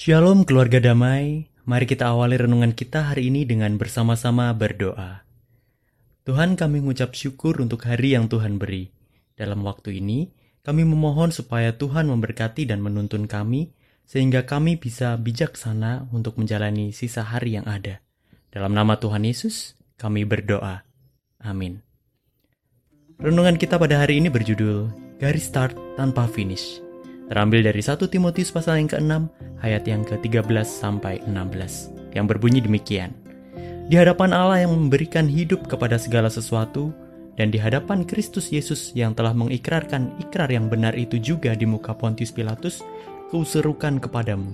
Shalom keluarga damai, mari kita awali renungan kita hari ini dengan bersama-sama berdoa. Tuhan kami mengucap syukur untuk hari yang Tuhan beri. Dalam waktu ini, kami memohon supaya Tuhan memberkati dan menuntun kami, sehingga kami bisa bijaksana untuk menjalani sisa hari yang ada. Dalam nama Tuhan Yesus, kami berdoa. Amin. Renungan kita pada hari ini berjudul Garis Start Tanpa Finish. Terambil dari 1 Timotius pasal yang ke-6 ayat yang ke-13 sampai 16 yang berbunyi demikian. Di hadapan Allah yang memberikan hidup kepada segala sesuatu dan di hadapan Kristus Yesus yang telah mengikrarkan ikrar yang benar itu juga di muka Pontius Pilatus, kuserukan kepadamu.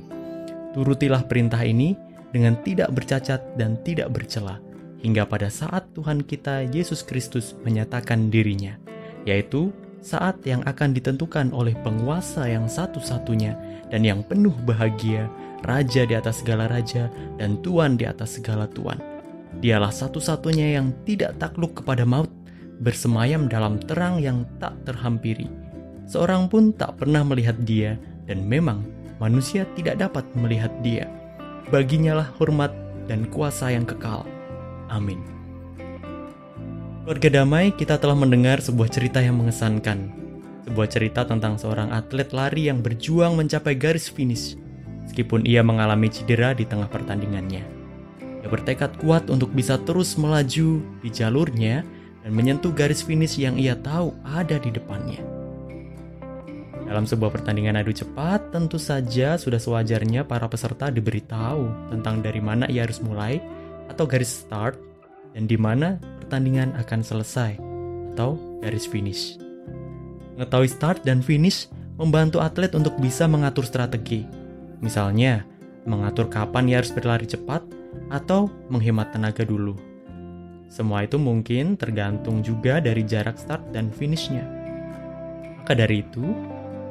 Turutilah perintah ini dengan tidak bercacat dan tidak bercela hingga pada saat Tuhan kita Yesus Kristus menyatakan dirinya, yaitu saat yang akan ditentukan oleh penguasa yang satu-satunya dan yang penuh bahagia, raja di atas segala raja dan tuan di atas segala tuan. Dialah satu-satunya yang tidak takluk kepada maut, bersemayam dalam terang yang tak terhampiri. Seorang pun tak pernah melihat dia, dan memang manusia tidak dapat melihat dia. Baginyalah hormat dan kuasa yang kekal. Amin. Keluarga damai, kita telah mendengar sebuah cerita yang mengesankan. Sebuah cerita tentang seorang atlet lari yang berjuang mencapai garis finish, meskipun ia mengalami cedera di tengah pertandingannya. Ia bertekad kuat untuk bisa terus melaju di jalurnya dan menyentuh garis finish yang ia tahu ada di depannya. Dalam sebuah pertandingan adu cepat, tentu saja sudah sewajarnya para peserta diberitahu tentang dari mana ia harus mulai atau garis start dan di mana pertandingan akan selesai atau garis finish. Mengetahui start dan finish membantu atlet untuk bisa mengatur strategi. Misalnya, mengatur kapan ia harus berlari cepat atau menghemat tenaga dulu. Semua itu mungkin tergantung juga dari jarak start dan finishnya. Maka dari itu,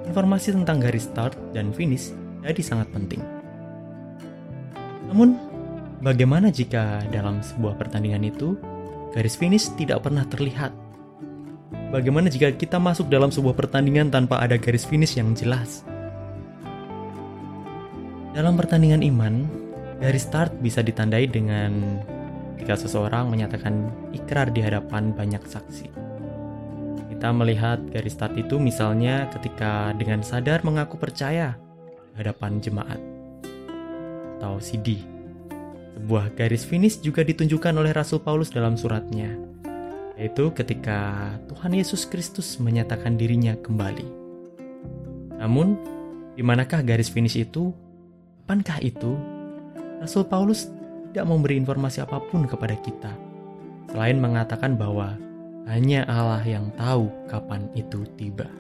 informasi tentang garis start dan finish jadi sangat penting. Namun, bagaimana jika dalam sebuah pertandingan itu garis finish tidak pernah terlihat. Bagaimana jika kita masuk dalam sebuah pertandingan tanpa ada garis finish yang jelas? Dalam pertandingan iman, garis start bisa ditandai dengan jika seseorang menyatakan ikrar di hadapan banyak saksi. Kita melihat garis start itu misalnya ketika dengan sadar mengaku percaya di hadapan jemaat atau CD sebuah garis finish juga ditunjukkan oleh Rasul Paulus dalam suratnya, yaitu ketika Tuhan Yesus Kristus menyatakan dirinya kembali. Namun, di manakah garis finish itu? Kapankah itu? Rasul Paulus tidak memberi informasi apa pun kepada kita, selain mengatakan bahwa hanya Allah yang tahu kapan itu tiba.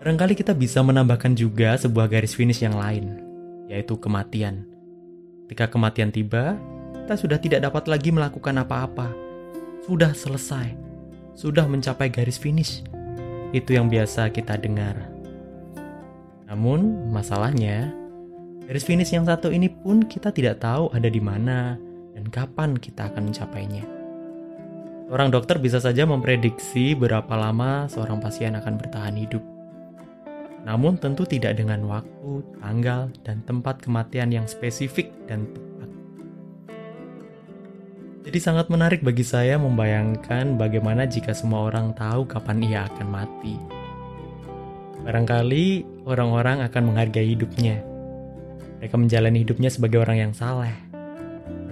Barangkali kita bisa menambahkan juga sebuah garis finish yang lain, yaitu kematian. Ketika kematian tiba, kita sudah tidak dapat lagi melakukan apa-apa. Sudah selesai. Sudah mencapai garis finish. Itu yang biasa kita dengar. Namun, masalahnya, garis finish yang satu ini pun kita tidak tahu ada di mana dan kapan kita akan mencapainya. Orang dokter bisa saja memprediksi berapa lama seorang pasien akan bertahan hidup namun tentu tidak dengan waktu, tanggal, dan tempat kematian yang spesifik dan tepat. Jadi sangat menarik bagi saya membayangkan bagaimana jika semua orang tahu kapan ia akan mati. Barangkali orang-orang akan menghargai hidupnya. Mereka menjalani hidupnya sebagai orang yang saleh.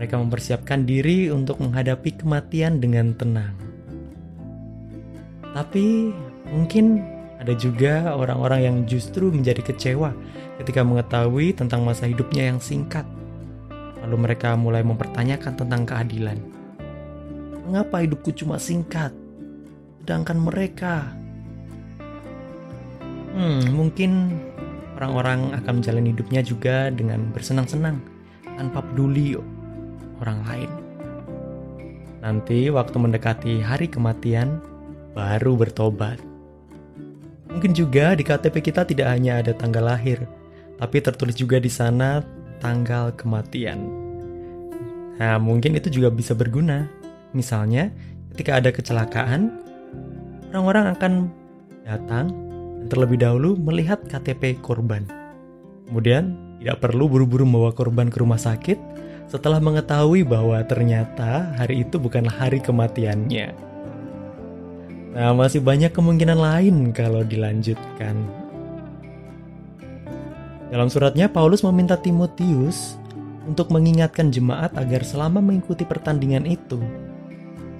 Mereka mempersiapkan diri untuk menghadapi kematian dengan tenang. Tapi mungkin ada juga orang-orang yang justru menjadi kecewa ketika mengetahui tentang masa hidupnya yang singkat. Lalu mereka mulai mempertanyakan tentang keadilan. Mengapa hidupku cuma singkat? Sedangkan mereka... Hmm, mungkin orang-orang akan menjalani hidupnya juga dengan bersenang-senang tanpa peduli orang lain. Nanti waktu mendekati hari kematian, baru bertobat. Mungkin juga di KTP kita tidak hanya ada tanggal lahir, tapi tertulis juga di sana tanggal kematian. Nah, mungkin itu juga bisa berguna. Misalnya, ketika ada kecelakaan, orang-orang akan datang dan terlebih dahulu melihat KTP korban. Kemudian, tidak perlu buru-buru membawa korban ke rumah sakit setelah mengetahui bahwa ternyata hari itu bukanlah hari kematiannya. Nah, masih banyak kemungkinan lain kalau dilanjutkan. Dalam suratnya, Paulus meminta Timotius untuk mengingatkan jemaat agar selama mengikuti pertandingan itu,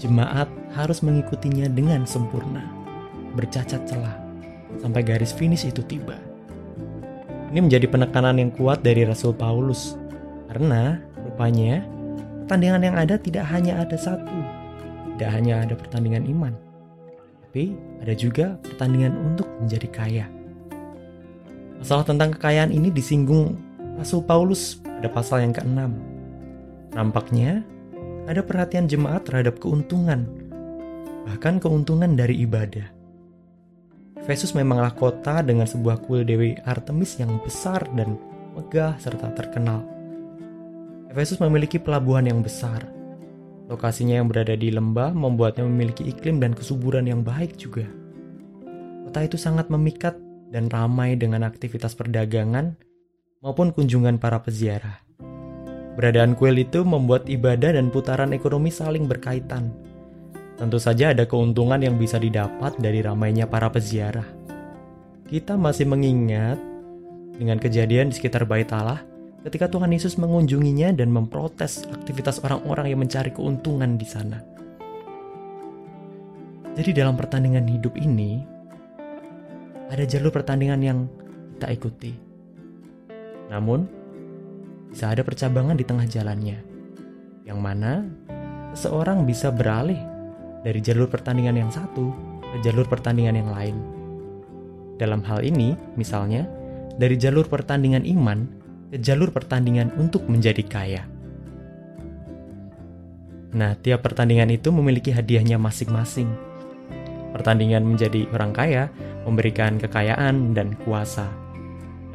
jemaat harus mengikutinya dengan sempurna, bercacat celah, sampai garis finish itu tiba. Ini menjadi penekanan yang kuat dari Rasul Paulus, karena rupanya pertandingan yang ada tidak hanya ada satu, tidak hanya ada pertandingan iman, tapi ada juga pertandingan untuk menjadi kaya. Masalah tentang kekayaan ini disinggung Rasul Paulus pada pasal yang ke-6. Nampaknya ada perhatian jemaat terhadap keuntungan, bahkan keuntungan dari ibadah. Efesus memanglah kota dengan sebuah kuil Dewi Artemis yang besar dan megah serta terkenal. Efesus memiliki pelabuhan yang besar. Lokasinya yang berada di lembah membuatnya memiliki iklim dan kesuburan yang baik juga. Kota itu sangat memikat dan ramai dengan aktivitas perdagangan maupun kunjungan para peziarah. Beradaan kuil itu membuat ibadah dan putaran ekonomi saling berkaitan Tentu saja ada keuntungan yang bisa didapat dari ramainya para peziarah. Kita masih mengingat dengan kejadian di sekitar bait ketika Tuhan Yesus mengunjunginya dan memprotes aktivitas orang-orang yang mencari keuntungan di sana. Jadi dalam pertandingan hidup ini, ada jalur pertandingan yang kita ikuti. Namun, bisa ada percabangan di tengah jalannya, yang mana seseorang bisa beralih dari jalur pertandingan yang satu ke jalur pertandingan yang lain. Dalam hal ini, misalnya, dari jalur pertandingan iman ke jalur pertandingan untuk menjadi kaya. Nah, tiap pertandingan itu memiliki hadiahnya masing-masing. Pertandingan menjadi orang kaya memberikan kekayaan dan kuasa.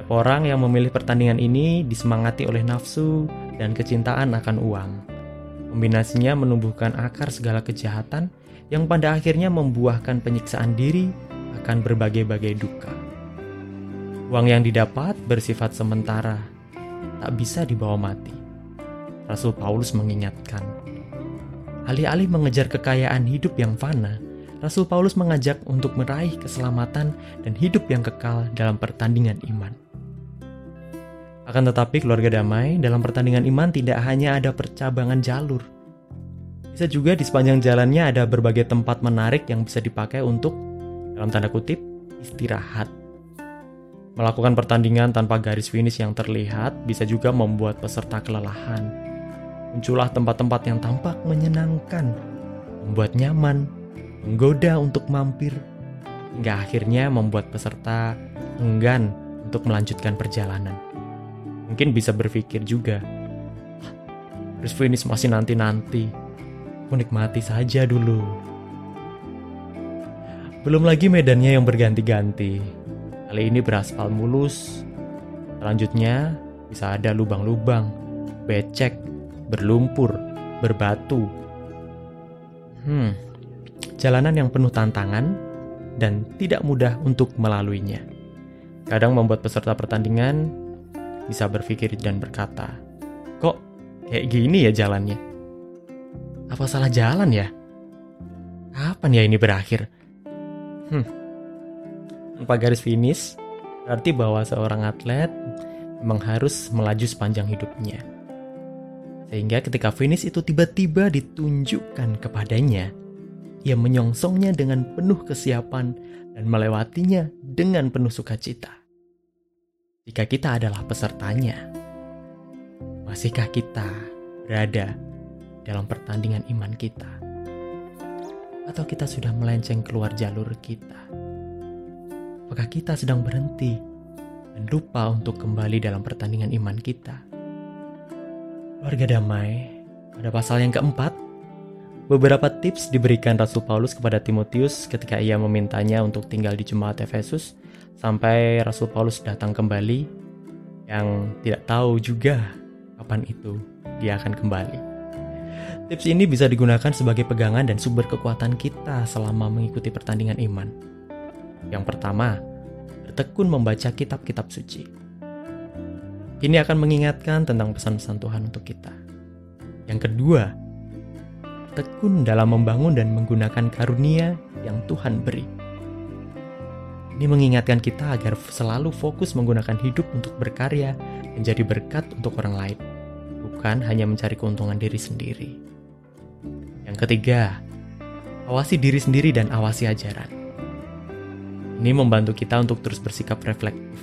Orang yang memilih pertandingan ini disemangati oleh nafsu dan kecintaan akan uang. Kombinasinya menumbuhkan akar segala kejahatan yang pada akhirnya membuahkan penyiksaan diri akan berbagai-bagai duka. Uang yang didapat bersifat sementara, tak bisa dibawa mati. Rasul Paulus mengingatkan, alih-alih mengejar kekayaan hidup yang fana, Rasul Paulus mengajak untuk meraih keselamatan dan hidup yang kekal dalam pertandingan iman. Akan tetapi keluarga damai dalam pertandingan iman tidak hanya ada percabangan jalur. Bisa juga di sepanjang jalannya ada berbagai tempat menarik yang bisa dipakai untuk, dalam tanda kutip, istirahat. Melakukan pertandingan tanpa garis finish yang terlihat bisa juga membuat peserta kelelahan. Muncullah tempat-tempat yang tampak menyenangkan, membuat nyaman, menggoda untuk mampir, hingga akhirnya membuat peserta enggan untuk melanjutkan perjalanan mungkin bisa berpikir juga, Chris finish masih nanti-nanti, aku nikmati saja dulu. Belum lagi medannya yang berganti-ganti, kali ini beraspal mulus, selanjutnya bisa ada lubang-lubang, becek, berlumpur, berbatu. Hmm, jalanan yang penuh tantangan dan tidak mudah untuk melaluinya. Kadang membuat peserta pertandingan bisa berpikir dan berkata, "Kok kayak gini ya jalannya? Apa salah jalan ya? Kapan ya ini berakhir?" Hmm. Tanpa garis finish, berarti bahwa seorang atlet memang harus melaju sepanjang hidupnya. Sehingga ketika finish itu tiba-tiba ditunjukkan kepadanya, ia menyongsongnya dengan penuh kesiapan dan melewatinya dengan penuh sukacita jika kita adalah pesertanya? Masihkah kita berada dalam pertandingan iman kita? Atau kita sudah melenceng keluar jalur kita? Apakah kita sedang berhenti dan lupa untuk kembali dalam pertandingan iman kita? Warga damai, pada pasal yang keempat, beberapa tips diberikan Rasul Paulus kepada Timotius ketika ia memintanya untuk tinggal di jemaat Efesus sampai Rasul Paulus datang kembali yang tidak tahu juga kapan itu dia akan kembali. Tips ini bisa digunakan sebagai pegangan dan sumber kekuatan kita selama mengikuti pertandingan iman. Yang pertama, bertekun membaca kitab-kitab suci. Ini akan mengingatkan tentang pesan-pesan Tuhan untuk kita. Yang kedua, tekun dalam membangun dan menggunakan karunia yang Tuhan beri. Ini mengingatkan kita agar selalu fokus menggunakan hidup untuk berkarya, menjadi berkat untuk orang lain, bukan hanya mencari keuntungan diri sendiri. Yang ketiga, awasi diri sendiri dan awasi ajaran. Ini membantu kita untuk terus bersikap reflektif,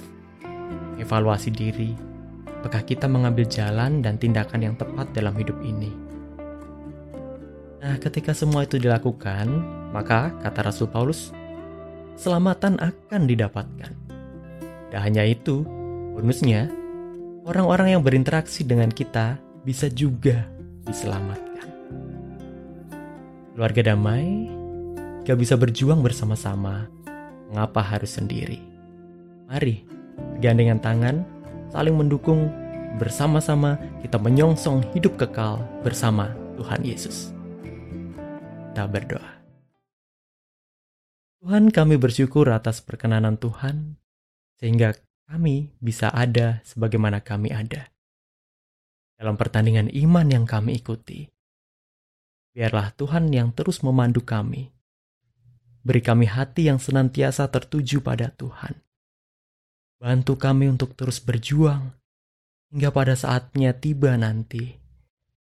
evaluasi diri, apakah kita mengambil jalan dan tindakan yang tepat dalam hidup ini. Nah, ketika semua itu dilakukan, maka kata Rasul Paulus, keselamatan akan didapatkan. Dan hanya itu, bonusnya, orang-orang yang berinteraksi dengan kita bisa juga diselamatkan. Keluarga damai gak bisa berjuang bersama-sama. Mengapa harus sendiri? Mari, bergandengan tangan, saling mendukung, bersama-sama kita menyongsong hidup kekal bersama Tuhan Yesus. Kita berdoa. Tuhan kami bersyukur atas perkenanan Tuhan, sehingga kami bisa ada sebagaimana kami ada. Dalam pertandingan iman yang kami ikuti, biarlah Tuhan yang terus memandu kami. Beri kami hati yang senantiasa tertuju pada Tuhan. Bantu kami untuk terus berjuang hingga pada saatnya tiba nanti,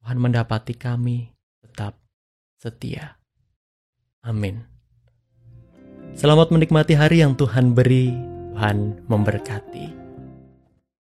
Tuhan mendapati kami tetap setia. Amin. Selamat menikmati hari yang Tuhan beri, Tuhan memberkati.